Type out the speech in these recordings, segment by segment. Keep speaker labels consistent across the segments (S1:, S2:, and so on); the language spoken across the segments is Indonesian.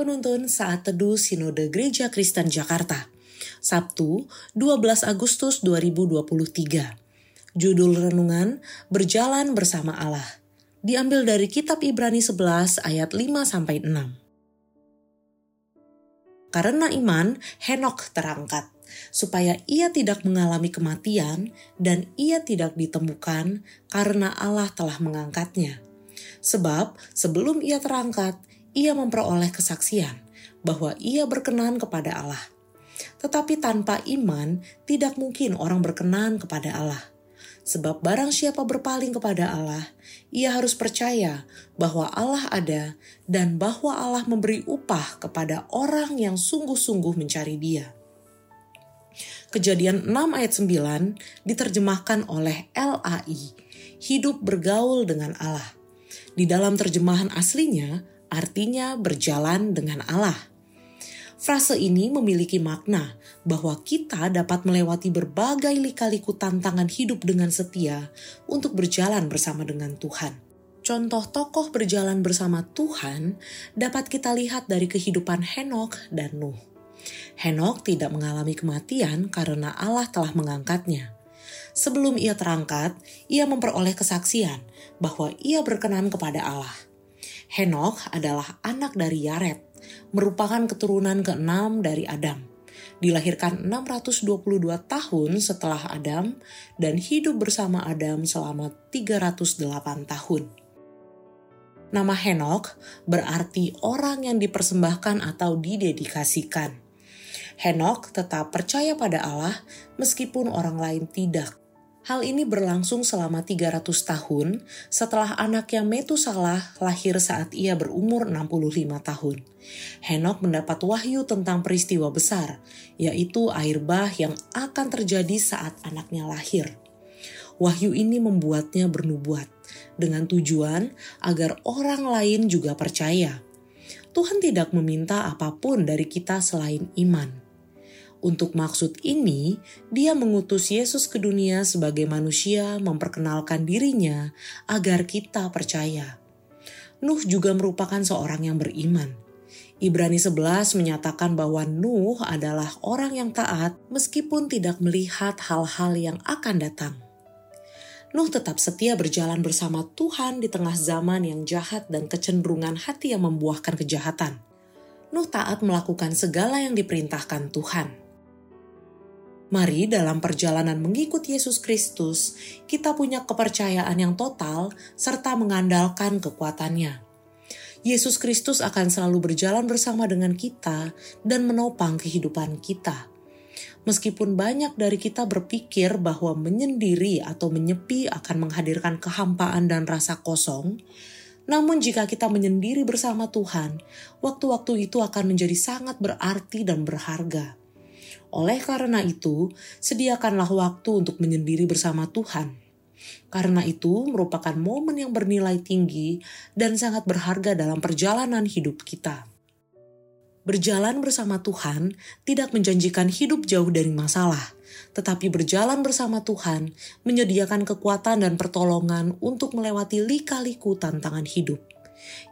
S1: Penuntun Saat Teduh Sinode Gereja Kristen Jakarta. Sabtu, 12 Agustus 2023. Judul renungan Berjalan bersama Allah. Diambil dari kitab Ibrani 11 ayat 5 sampai 6. Karena iman, Henok terangkat supaya ia tidak mengalami kematian dan ia tidak ditemukan karena Allah telah mengangkatnya. Sebab sebelum ia terangkat, ia memperoleh kesaksian bahwa ia berkenan kepada Allah. Tetapi tanpa iman, tidak mungkin orang berkenan kepada Allah. Sebab barang siapa berpaling kepada Allah, ia harus percaya bahwa Allah ada dan bahwa Allah memberi upah kepada orang yang sungguh-sungguh mencari dia. Kejadian 6 ayat 9 diterjemahkan oleh LAI, hidup bergaul dengan Allah. Di dalam terjemahan aslinya, artinya berjalan dengan Allah. Frase ini memiliki makna bahwa kita dapat melewati berbagai lika-liku tantangan hidup dengan setia untuk berjalan bersama dengan Tuhan. Contoh tokoh berjalan bersama Tuhan dapat kita lihat dari kehidupan Henok dan Nuh. Henok tidak mengalami kematian karena Allah telah mengangkatnya. Sebelum ia terangkat, ia memperoleh kesaksian bahwa ia berkenan kepada Allah. Henok adalah anak dari Yaret, merupakan keturunan keenam dari Adam. Dilahirkan 622 tahun setelah Adam dan hidup bersama Adam selama 308 tahun. Nama Henok berarti orang yang dipersembahkan atau didedikasikan. Henok tetap percaya pada Allah meskipun orang lain tidak. Hal ini berlangsung selama 300 tahun setelah anaknya Metusalah lahir saat ia berumur 65 tahun. Henok mendapat wahyu tentang peristiwa besar, yaitu air bah yang akan terjadi saat anaknya lahir. Wahyu ini membuatnya bernubuat dengan tujuan agar orang lain juga percaya. Tuhan tidak meminta apa pun dari kita selain iman. Untuk maksud ini, dia mengutus Yesus ke dunia sebagai manusia memperkenalkan dirinya agar kita percaya. Nuh juga merupakan seorang yang beriman. Ibrani 11 menyatakan bahwa Nuh adalah orang yang taat meskipun tidak melihat hal-hal yang akan datang. Nuh tetap setia berjalan bersama Tuhan di tengah zaman yang jahat dan kecenderungan hati yang membuahkan kejahatan. Nuh taat melakukan segala yang diperintahkan Tuhan. Mari dalam perjalanan mengikut Yesus Kristus, kita punya kepercayaan yang total serta mengandalkan kekuatannya. Yesus Kristus akan selalu berjalan bersama dengan kita dan menopang kehidupan kita. Meskipun banyak dari kita berpikir bahwa menyendiri atau menyepi akan menghadirkan kehampaan dan rasa kosong, namun jika kita menyendiri bersama Tuhan, waktu-waktu itu akan menjadi sangat berarti dan berharga. Oleh karena itu, sediakanlah waktu untuk menyendiri bersama Tuhan. Karena itu merupakan momen yang bernilai tinggi dan sangat berharga dalam perjalanan hidup kita. Berjalan bersama Tuhan tidak menjanjikan hidup jauh dari masalah, tetapi berjalan bersama Tuhan menyediakan kekuatan dan pertolongan untuk melewati lika-liku tantangan hidup.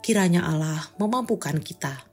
S1: Kiranya Allah memampukan kita.